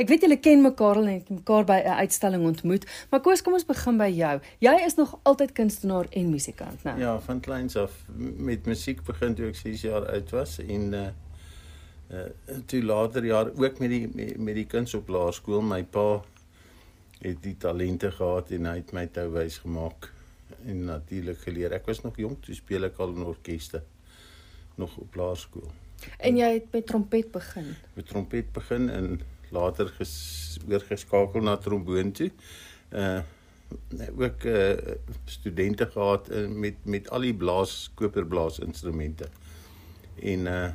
Ek weet julle ken mekaar al en het mekaar by 'n uitstalling ontmoet, maar Koos, kom ons begin by jou. Jy is nog altyd kunstenaar en musikant, né? Ja, van kleins af met musiek begin toe ek 6 jaar oud was en uh uh toe later jaar ook met die met, met die kuns op laerskool. My pa het die talente gehad en hy het my touwys gemaak en natuurlik geleer. Ek was nog jonk toe speel ek al in orkeste nog op laerskool. En jy het met trompet begin. Met trompet begin en later weer geskakel na tromboon toe. Uh ook uh studente gehad uh, met met al die blaas koperblaas instrumente. En uh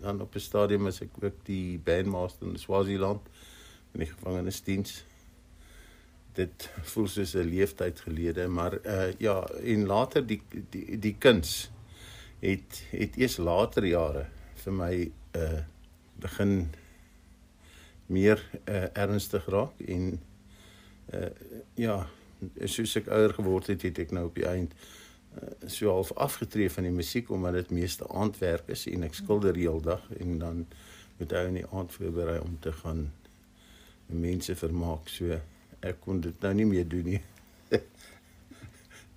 dan op 'n stadium as ek ook die bandmaster in Swaziland in die gevangenisdiens. Dit voel soos 'n leeftyd gelede, maar uh ja, en later die die die kuns het het eers later jare vir my uh begin meer uh, ernstig raak en uh, ja, soos ek ouer geword het, het ek nou op die eind uh, so half afgetree van die musiek omdat dit meeste aandwerk is en ek skilder heeldag en dan moet hy in die aand voorberei om te gaan mense vermaak. So ek kon dit nou nie meer doen nie.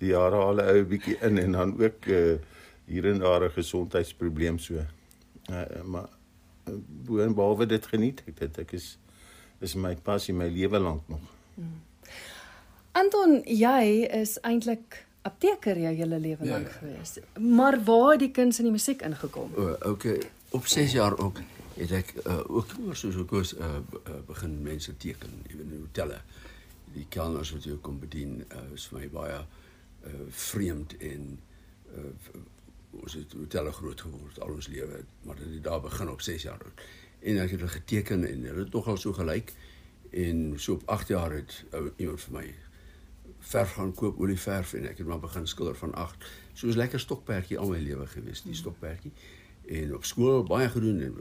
die jare al 'n ou bietjie in en dan ook uh, hier en daar 'n gesondheidsprobleem so. Uh, maar boon behalwe dit geniet ek dit ek is is my passie my lewe lank nog. Hmm. Anton, jy is eintlik apteker jou hele lewe ja, lank ja, gewees. Maar waar het die kuns in die musiek ingekom? O, oh, okay. Op 6 jaar ook het ek uh, ook soos ek was uh, begin mense teken, ewen in hotelle. Die kelners wat jy kom bedien, uh, is vir my baie uh, vreemd en uh, ons het hotelle groot geword al ons lewe, maar dit het daar begin op 6 jaar oud. En ek het geteken en dit het nogal so gelyk en so op 8 jaar het ou iemand vir my verf gaan koop olieverf en ek het maar begin skilder van 8. So 'n lekker stokperdjie al my lewe gewees, die stokperdjie. En op skool baie gedoen en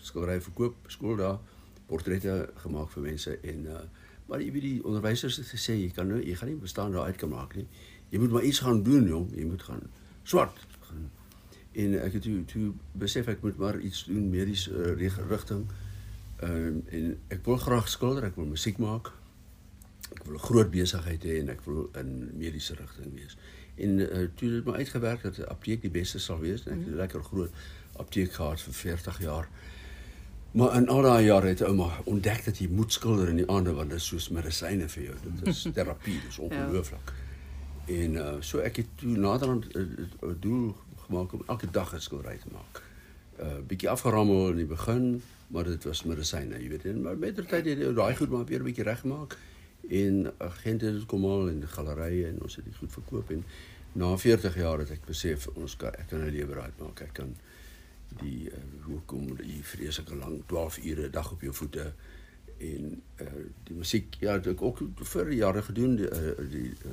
skildery verkoop, skool daar portrette gemaak vir mense en uh maar jy weet die onderwysers het gesê jy kan nou jy gaan nie bestaan daar uit kan maak nie. Jy moet maar iets gaan doen jong, jy moet gaan swart gaan. En ek het toe toe besef ek moet maar iets doen medies uh, rigting. Ehm um, en ek wil graag skilder, ek wil musiek maak. Ek wil 'n groot besigheid hê en ek wil in mediese rigting wees. En uh, toe het my uitgewerk dat 'n apteek die beste sal wees en ek het 'n lekker groot apteek gehad vir 40 jaar. Maar in al daai jare het ouma ontdek dat jy moet skilder in die aande want dit is soos medisyne vir jou. Dit is terapie, dit is ja. ongelooflik. ja. En uh, so ek het toe naderhand 'n uh, doel gemaak om elke dag 'n skildery te maak. 'n uh, Bietjie afgerammel in die begin, maar dit was medisyne, jy weet. En maar met tyd het jy daai goed maar weer 'n bietjie regmaak en agente het kom al in die gallerye en ons het dit goed verkoop en na 40 jaar het ek besef ons kan ek kan 'n lewe raai maak. Ek kan die uh, hoekom die vreeslike lang 12 ure 'n dag op jou voete en uh, die musiek ja, het ek ook vir jare gedoen die, uh, die uh,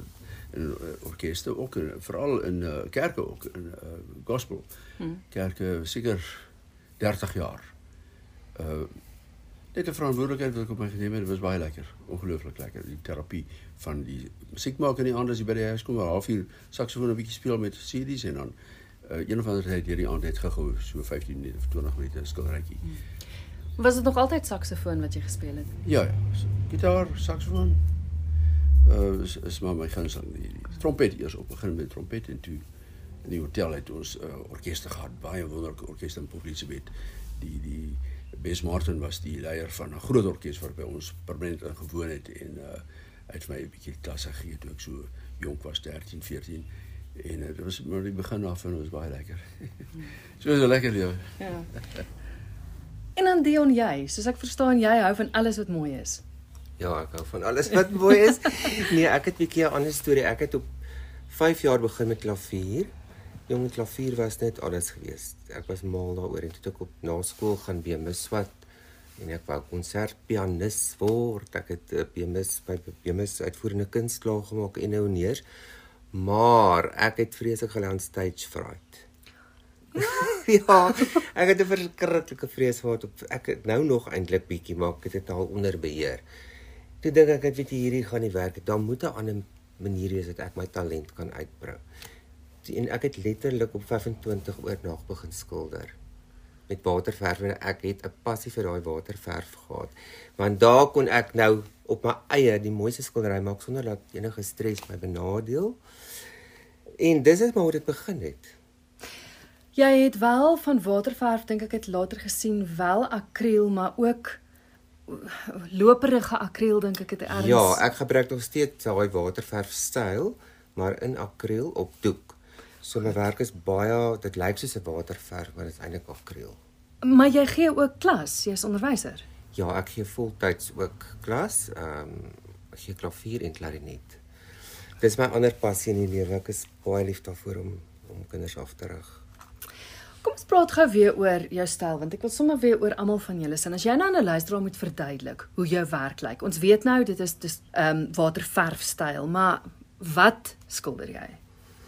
in uh, orkeste ook en veral in uh, kerke ook in uh, gospel hmm. kerke seker 30 jaar. Uh net 'n verantwoordelikheid wat ek op my geneem het, was baie lekker, ongelooflik lekker. Die terapie van die musiek maak in die aand as jy by die huis kom, 'n halfuur saksofoon 'n bietjie speel met CD's en dan uh, een of ander tyd hierdie aand het gegou so 15 minute of 20 minute skilderytjie. Hmm. Was dit nog altyd saksofoon wat jy gespeel het? Ja ja, gitaar, saksofoon, uh, is, is maar my gunsteling die, die trompet eers op. Begin met trompet en toe in die hotel het ons uh, orkeste gehad baie wonderlike orkeste in Port Elizabeth die die Bes Martin was die leier van 'n groot orkes wat by ons permanent ingewoon het en uh, uit my 'n bietjie klasse gegee toe ek so jonk was 13 14 en uh, dit was maar die begin af en was baie lekker. So is 'n lekker lewe. Ja. En dan Dion jy, soos ek verstaan jy hou van alles wat mooi is. Ja, ek hou van alles wat mooi is. nee, ek het 'n bietjie 'n ander storie. Ek het op 5 jaar begin met klavier. Jong klavier was net alles geweest. Ek was mal daaroor en toe ek op na skool gaan by Miswat en ek wou konsertpianis word. Ek het by eh, Mis by Bemis uitvoerende kuns klaar gemaak en nou neer. Maar ek het vreeslik gelaan stage fright. ja, ek het 'n verskriklike vrees gehad op ek nou nog eintlik bietjie maar ek het dit al onder beheer. Toe dink ek ek weet hierdie gaan nie werk. Dan moet 'n ander manier wees dat ek my talent kan uitbrou. En ek het letterlik op 25 oor nag begin skilder. met waterverf en ek het 'n passie vir daai waterverf gehad. Want daar kon ek nou op my eie die mooiste skildery maak sonder dat enige stres my benadeel. En dis is maar hoe dit begin het. Jy het wel van waterverf dink ek het later gesien wel akriel, maar ook loperige akriel dink ek het erns. Ja, ek gebruik nog steeds daai waterverf styl, maar in akriel op doek. So my werk is baie, dit lyk soos 'n waterverf, maar dit is eintlik akriel. Maar jy gee ook klas, jy's onderwyser. Ja, ek gee voltyds ook klas. Ehm um, gee klavier en klarinet. Dis my ander passie in die lewe. Ek is baie lief daarvoor om om kinders af te rig. Kom ons praat gou weer oor jou styl want ek wil sommer weer oor almal van julle sin. As jy nou aan 'n luisteraar moet verduidelik hoe jou werk lyk. Ons weet nou dit is dis ehm um, waterverf styl, maar wat skilder jy?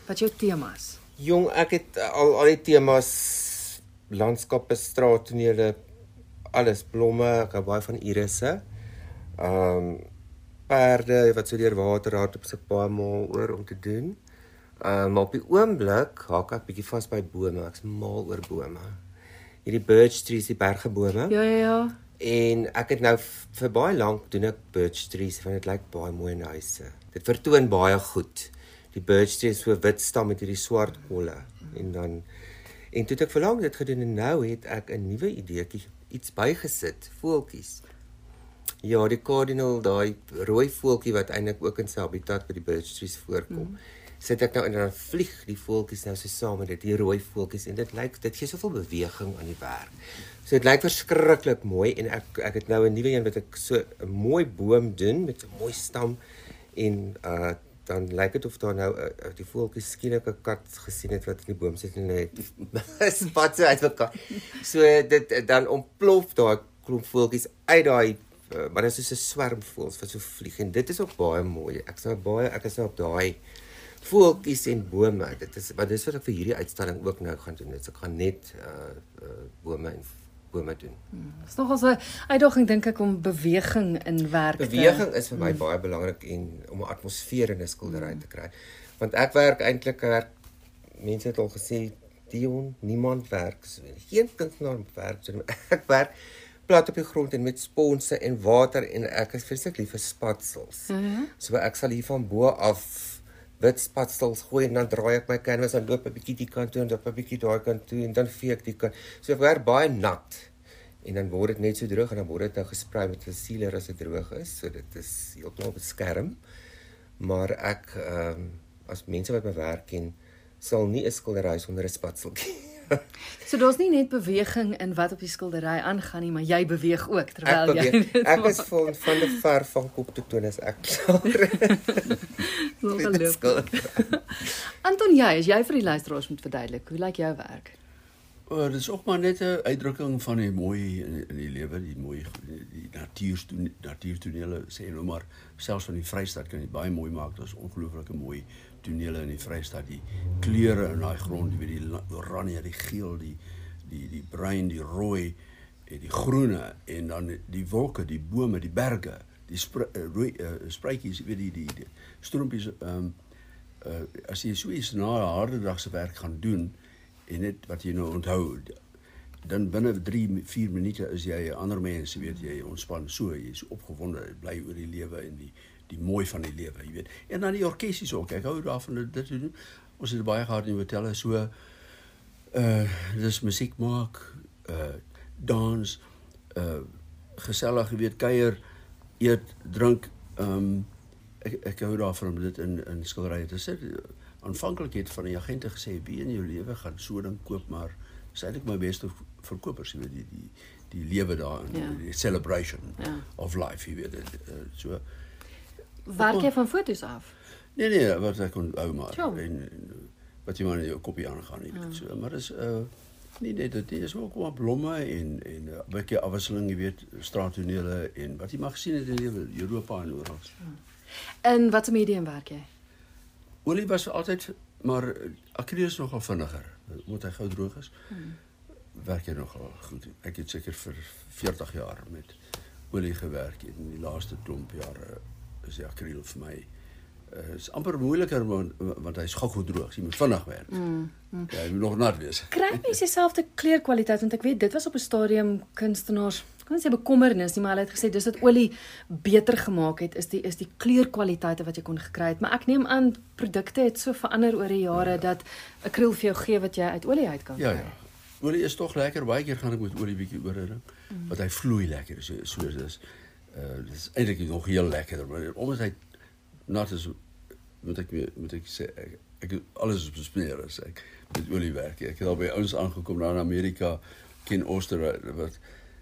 Wat jou temas? Jong, ek het al al die temas landskappe, straattonele, alles blomme, ek hou baie van irisse. Ehm um, perde wat so deur water raak op se baie mal oor om te doen. Ehm um, op die oomblik haak ek bietjie vas by bome. Ek's mal oor bome. Hierdie birch trees, die bergebome. Ja ja ja. En ek het nou vir baie lank doen ek birch trees want dit lyk baie mooi in huise. Dit vertoon baie goed. Die birch trees so wit stam met hierdie swart kolle en dan en toe het ek verlang dit gedoen en nou het ek 'n nuwe ideetjie iets bygesit, voeltjies. Ja, die cardinal, daai rooi voeltjie wat eintlik ook in sy habitat by die birch trees voorkom. Mm. Sit ek nou en dan vlieg die voeltjies nou so saam met dit, die rooi voeltjies en dit lyk dit gee soveel beweging aan die werk. So dit lyk verskriklik mooi en ek ek het nou 'n nuwe een wat ek so 'n mooi boom doen met 'n mooi stam en uh dan lyk dit of daar nou uh, die voeltjies skielik 'n kat gesien het wat in die boom sit en net spat so uit mekaar. So dit dan ontplof daai klomp voeltjies uit daai uh, maar dit is so 'n swerm voels wat so vlieg en dit is ook baie mooi. Ek sou baie ek is nou op daai voeltjies en bome. Dit is wat dis wat ek vir hierdie uitstalling ook nou gaan doen. Dit ek gaan net uh, uh bome en bome doen. Hmm, dit is nogal 'n uitdaging dink ek om beweging in werk beweging is vir my hmm. baie belangrik en om 'n atmosfeer in 'n skildery hmm. te kry. Want ek werk eintlik werk mense het al gesê Dion, niemand werk so. Geen kunstenaar werk so. Ek werk plat op die grond en met sponse en water en ek is vreeslik lief vir spatsels. Mm -hmm. So ek sal hier van bo af wit spatsels gooi en dan draai ek my canvas en loop 'n bietjie die kant toe en dan 'n bietjie daai kant toe en dan vee ek die kant. So ek werk baie nat. En dan word dit net so droog en dan word dit nou gesprei met 'n sealer as dit droog is. So dit is heeltemal beskerm. Maar ek ehm um, as mense wat my werk ken, sal nie 'n skildery sonder 'n spatseltjie so daar's nie net beweging in wat op die skildery aangaan nie, maar jy beweeg ook terwyl jy Ek is van van die ver van kop tot toe as ek loop. Anton, jy, as jy vir die luisteraars moet verduidelik, hoe lyk jou werk? Oh, dit is ook maar net 'n uitdrukking van die mooi in die, die lewe, die mooi die natuur natuurtonele sê nou maar selfs van die Vrystaat kan dit baie mooi maak. Dit is ongelooflike mooi tonele in die Vrystaat, die kleure in daai grond, jy weet die oranje, die geel, die die die bruin, die rooi en die groene en dan die wolke, die bome, die berge, die spre, uh, rooi uh, spruitjies, weet die die, die stroompies ehm um, uh, as jy so iets na 'n harde dag se werk gaan doen en net wat jy nou onthou dan binne 3 4 minute is jy 'n ander mens, weet jy ontspan so, jy is opgewonde, bly oor die lewe en die die mooi van die lewe, jy weet. En dan die orkesies ook. Ek hou daarvan dit te doen. Ons het baie gehad in die hotelle so uh dis musiek maak, uh dans, uh gesellig, jy weet, kuier, eet, drink. Um ek ek hou daarvan om dit in in skilderye te sit. Aanvanklik het van die agente gesê, "Wie in jou lewe gaan so ding koop?" maar dis eintlik my beste verkopers, jy weet, die die die lewe daarin, ja. die celebration ja. of life, jy weet, uh, so Werk jy van foto's af? Nee nee, wat ek kon ou maar en, en wat jy maar in jou kopie aangaan nie. Ja. So, maar dis uh nee nee, dit is ook wel blomme en en 'n uh, bietjie afwisseling, jy weet, straattonele en wat jy mag sien in die Europa en oral. En watse medium werk jy? Olie was altyd maar akriel is nogal vinniger. Moet hy gou droog is. Hmm. Werk jy nogal goed. Ek het seker vir 40 jaar met olie gewerk en in die laaste klomp jare is die akriel vir my uh, is amper moeiliker want, want hy's gou droog. Jy moet vinnig werk. Mm, mm. Ja, jy moet nog nat wees. Kry mens dieselfde kleurkwaliteit want ek weet dit was op 'n stadium kunstenaars kan sê bekommernis nie, maar hulle het gesê dis dat olie beter gemaak het is die is die kleurkwaliteite wat jy kon gekry het, maar ek neem aan produkte het so verander oor die jare ja. dat akriel vir jou gee wat jy uit olie uit kan ja, kry. Ja. Olie is tog lekker. Baie keer gaan ek met olie bietjie oor ry. Mm. Want hy vloei lekker so so dis uh dis eintlik nog heel lekker, maar omdat hy nat is moet ek moet ek sê ek, ek alles op smeer as ek met olie werk. Ek het al by ons aangekom daar in Amerika ken Oster wat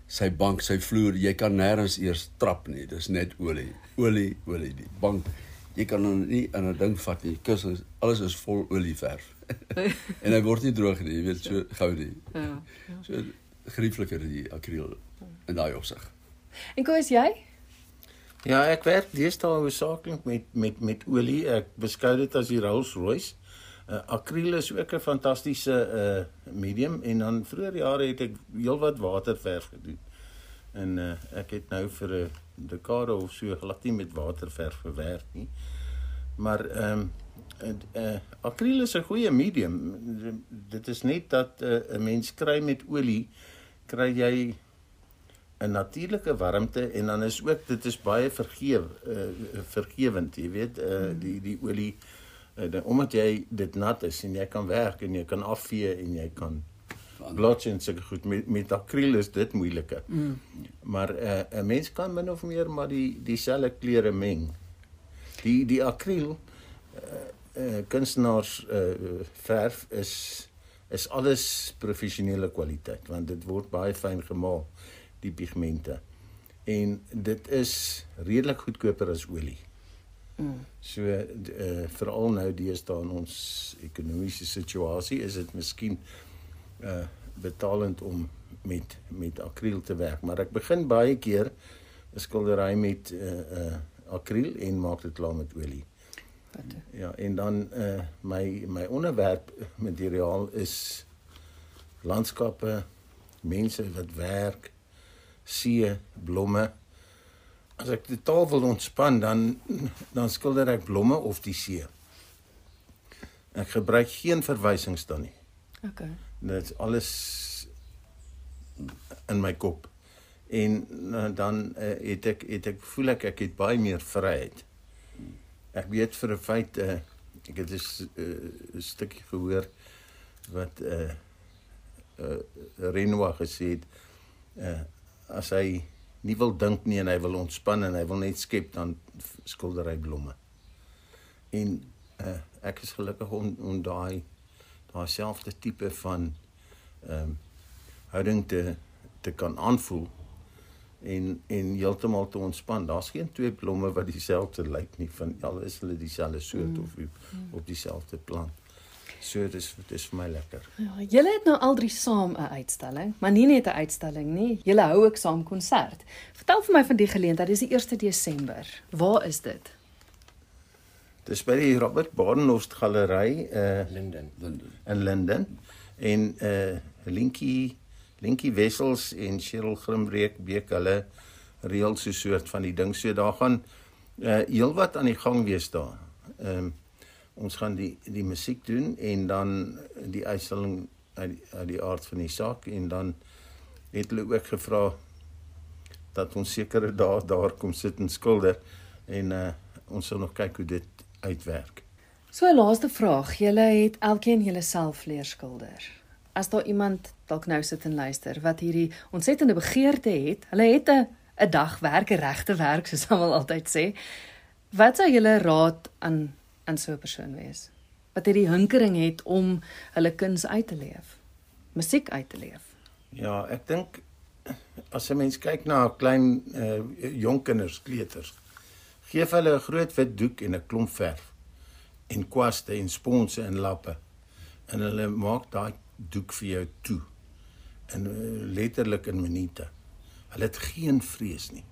sy bank, sy vloer, jy kan nêrens eers trap nie. Dis net olie. Olie, olie die bank. Jy kan hom nie in 'n ding vat nie. Kus alles is vol olieverf. en hy word nie droog nie, jy weet so gou nie. Ja. ja. So geriefliker die akriel in daai opsig. En hoe is jy? Ja, ek werk deesdae hoofsaaklik met met met olie. Ek beskou dit as die Rolls-Royce. Uh, akriel is ook 'n fantastiese uh medium en dan vroeër jare het ek heelwat waterverf gedoen. En uh ek het nou vir 'n dekade of so glad nie met waterverf gewerk nie. Maar ehm um, uh akriel is 'n goeie medium. Dit is net dat 'n uh, mens kry met olie kry jy 'n natuurlike warmte en dan is ook dit is baie vergeef uh, vergewend, jy weet, uh, die die olie uh, omdat jy dit nat is en jy kan werk en jy kan afvee en jy kan blots en seker goed met met akriel is dit moeiliker. Mm. Maar 'n uh, mens kan min of meer maar die dieselfde kleure meng. Die die akriel uh, uh, kunstenaars uh, verf is is alles professionele kwaliteit want dit word baie fyn gemaal die pigmente. En dit is redelik goedkoper as olie. Mm. So uh, veral nou deesdae in ons ekonomiese situasie is dit miskien uh betalend om met met akriel te werk, maar ek begin baie keer 'n skildery met uh uh akriel en maak dit klaar met olie. Wat? Ja, en dan uh my my onderwerp materiaal is landskappe, mense wat werk, see, blomme. As ek totaal wil ontspan, dan dan skilder ek blomme of die see. Ek gebruik geen verwysings dan nie. OK. Dit is alles in my kop. En uh, dan uh, het ek het ek voel ek ek het baie meer vryheid. Ek weet vir 'n feit uh, ek het 'n uh, stukkie gehoor wat 'n uh, uh, Renoir gesê het uh, as hy nie wil dink nie en hy wil ontspan en hy wil net skep dan skilder hy blomme. En uh, ek is gelukkig om om daai daai selfde tipe van ehm um, houding te te kan aanvoel en en heeltemal te ontspan. Daar's geen twee blomme wat dieselfde lyk nie van al is hulle dieselfde soort mm. of op, op dieselfde plant. So dis dis vir my lekker. Ja, julle het nou al drie saam 'n uitstalling, maar nie net 'n uitstalling nie. Julle hou ook saam konsert. Vertel vir my van die geleentheid. Dis die 1 Desember. Waar is dit? Dis by die Robert Badenhorst Galery uh Linden. Linden. In Linden. En uh Linkie Linkie Wessels en Cheryl Grimbreek beek hulle reël so 'n soort van die ding. So daar gaan uh heelwat aan die gang wees daar. Ehm um, ons gaan die die musiek doen en dan die uitstalling uit die, uit die aard van die saak en dan het hulle ook gevra dat ons sekere dae daar kom sit en skilder en uh, ons sal nog kyk hoe dit uitwerk. So 'n laaste vraag, julle het elkeen julle self leer skilder. As daar iemand dalk nou sit en luister wat hierdie ontsettende begeerte het, hulle het 'n 'n dag werk, 'n regte werk soos almal altyd sê. Wat sou julle raad aan in so 'n persoon wees wat hierdie hinkering het om hulle kuns uit te leef, musiek uit te leef. Ja, ek dink as 'n mens kyk na klein uh, jong kinders, kleuters, gee hulle 'n groot wit doek en 'n klomp verf en kwaste en sponse en lappe en hulle maak daai doek vir jou toe en uh, letterlik in minute. Hulle het geen vrees nie.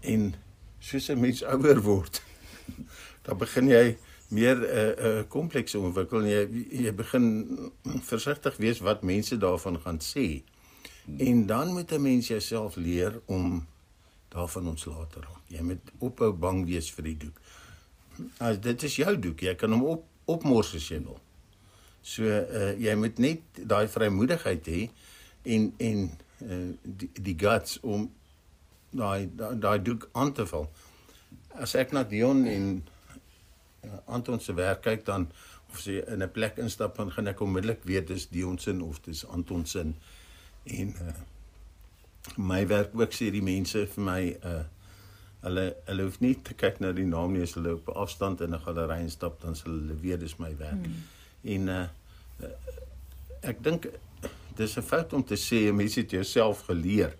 En soos 'n mens ouer word, dan begin jy meer 'n uh, 'n uh, komplekse ontwikkel en jy jy begin versigtig wees wat mense daarvan gaan sê. En dan moet 'n mens jouself leer om daarvan ontslae te raak. Jy moet ophou bang wees vir die doek. as dit is jou doek, jy kan hom op opmors as jy wil. So uh jy moet net daai vrymoedigheid hê en en uh die, die guts om daai daai doek aan te val. As ek na Dion en uh, Anton se werk kyk dan of sy in 'n plek instap dan gaan ek onmiddellik weet dis Dion se of dis Anton se en uh my werk ook sê die mense vir my uh hulle hulle hoef nie te kyk na die naam nie as hulle op afstand in 'n galery instap dan sal hulle weet dis my werk. Hmm. En uh ek dink dis 'n fout om te sê 'n mens het jouself geleer.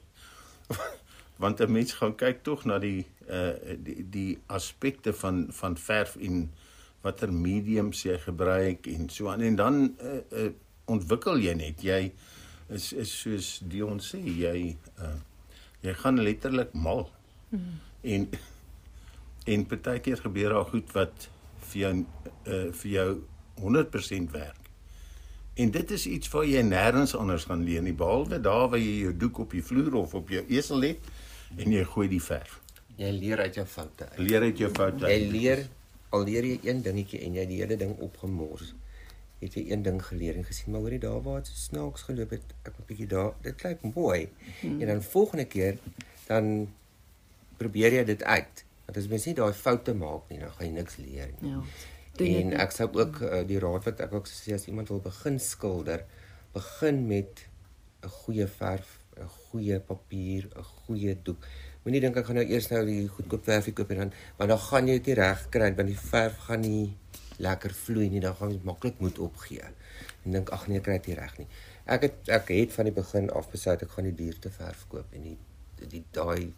Want 'n mens gaan kyk tog na die uh die die aspekte van van verf en watter mediums jy gebruik en so aan en dan uh, uh ontwikkel jy net jy is is soos Dion sê jy uh jy gaan letterlik mal. Mm. En en partykeer gebeur daar goed wat vir jou uh vir jou 100% werk. En dit is iets wat jy nêrens anders gaan leer nie behalwe daar waar jy jou doek op die vloer of op jou esel het en jy gooi die verf. Jy leer uit jou foute. Leer uit jou foute. Jy leer al leer jy een dingetjie en jy die hele ding opgemors. Het jy een ding geleer en gesien maar hoorie daar waar dit snaaks geloop het ek 'n bietjie daar dit lyk mooi hmm. en dan volgende keer dan probeer jy dit uit want as mens nie daai foute maak nie dan gaan jy niks leer nie ja en ek sou ook uh, die raad wat ek ook sê as iemand wil begin skilder begin met 'n goeie verf 'n goeie papier 'n goeie doek moenie dink ek gaan nou eers nou die goedkoop verfie koop en dan want dan gaan jy dit nie reg kry want die verf gaan nie lekker vloei nie, dan gaan jy maklik moet opgee. En dink ag nee, kry dit nie reg nie. Ek het ek het van die begin af besluit ek gaan die duurste verf koop en die die daai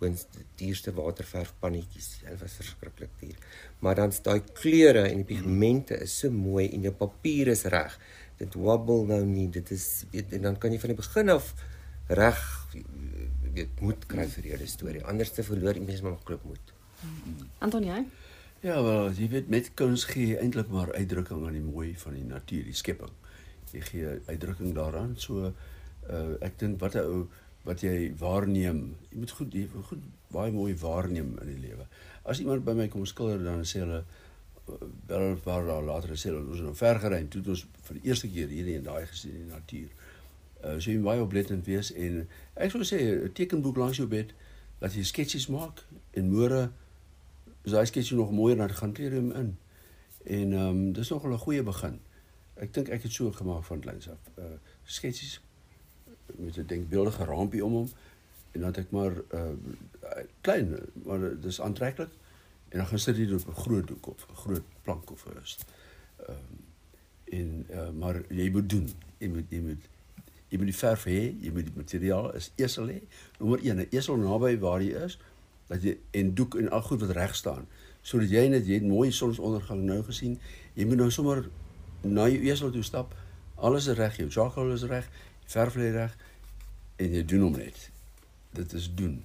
die duurste waterverf pannetjies. Dit was verskriklik duur. Maar dan daai kleure en die pigmente is so mooi en jou papier is reg. Dit wobble nou nie. Dit is weet en dan kan jy van die begin af reg weet moet kry vir jou storie. Anders te verloor jy mens maar klop moet. Antonie Ja, wel, jy weet met kuns gee jy eintlik maar uitdrukking aan die mooi van die natuur, die skepping. Jy gee uitdrukking daaraan. So uh ek dink wat 'n ou wat jy waarneem, jy moet goed jy moet goed baie mooi waarneem in die lewe. As iemand by my kom skilder dan sê hulle wel waar daar later sê hulle ons nou ver gery toe ons vir die eerste keer hierdie en daai gesien in die natuur. Uh so jy moet baie oplettend wees en ek sou sê 'n tekenboek langs jou bed dat jy sketsies maak en môre is daai sketsie nog mooier dan gaan kleer hom in. En ehm um, dis nog 'n goeie begin. Ek dink ek het so gemaak van kleins af. Uh sketsies met 'n denkbeeldige raampie om hom en dan het ek maar uh klein maar dis aantreklik en dan gaan sit jy op 'n groot doek of 'n groot plank of 'n ehm um, en uh maar jy moet doen. Jy moet jy moet jy moet die verf hê, jy moet die materiaal is esel hê. Nommer 1, 'n esel naby waar jy is dat jy en doek en al goed wat reg staan. Sodat jy net jy het mooi sonsondergang nou gesien. Jy moet nou sommer na jou esel toe stap. Alles is reg jou charcoal is reg verf lê reg en jy doen hom net. Dit is doen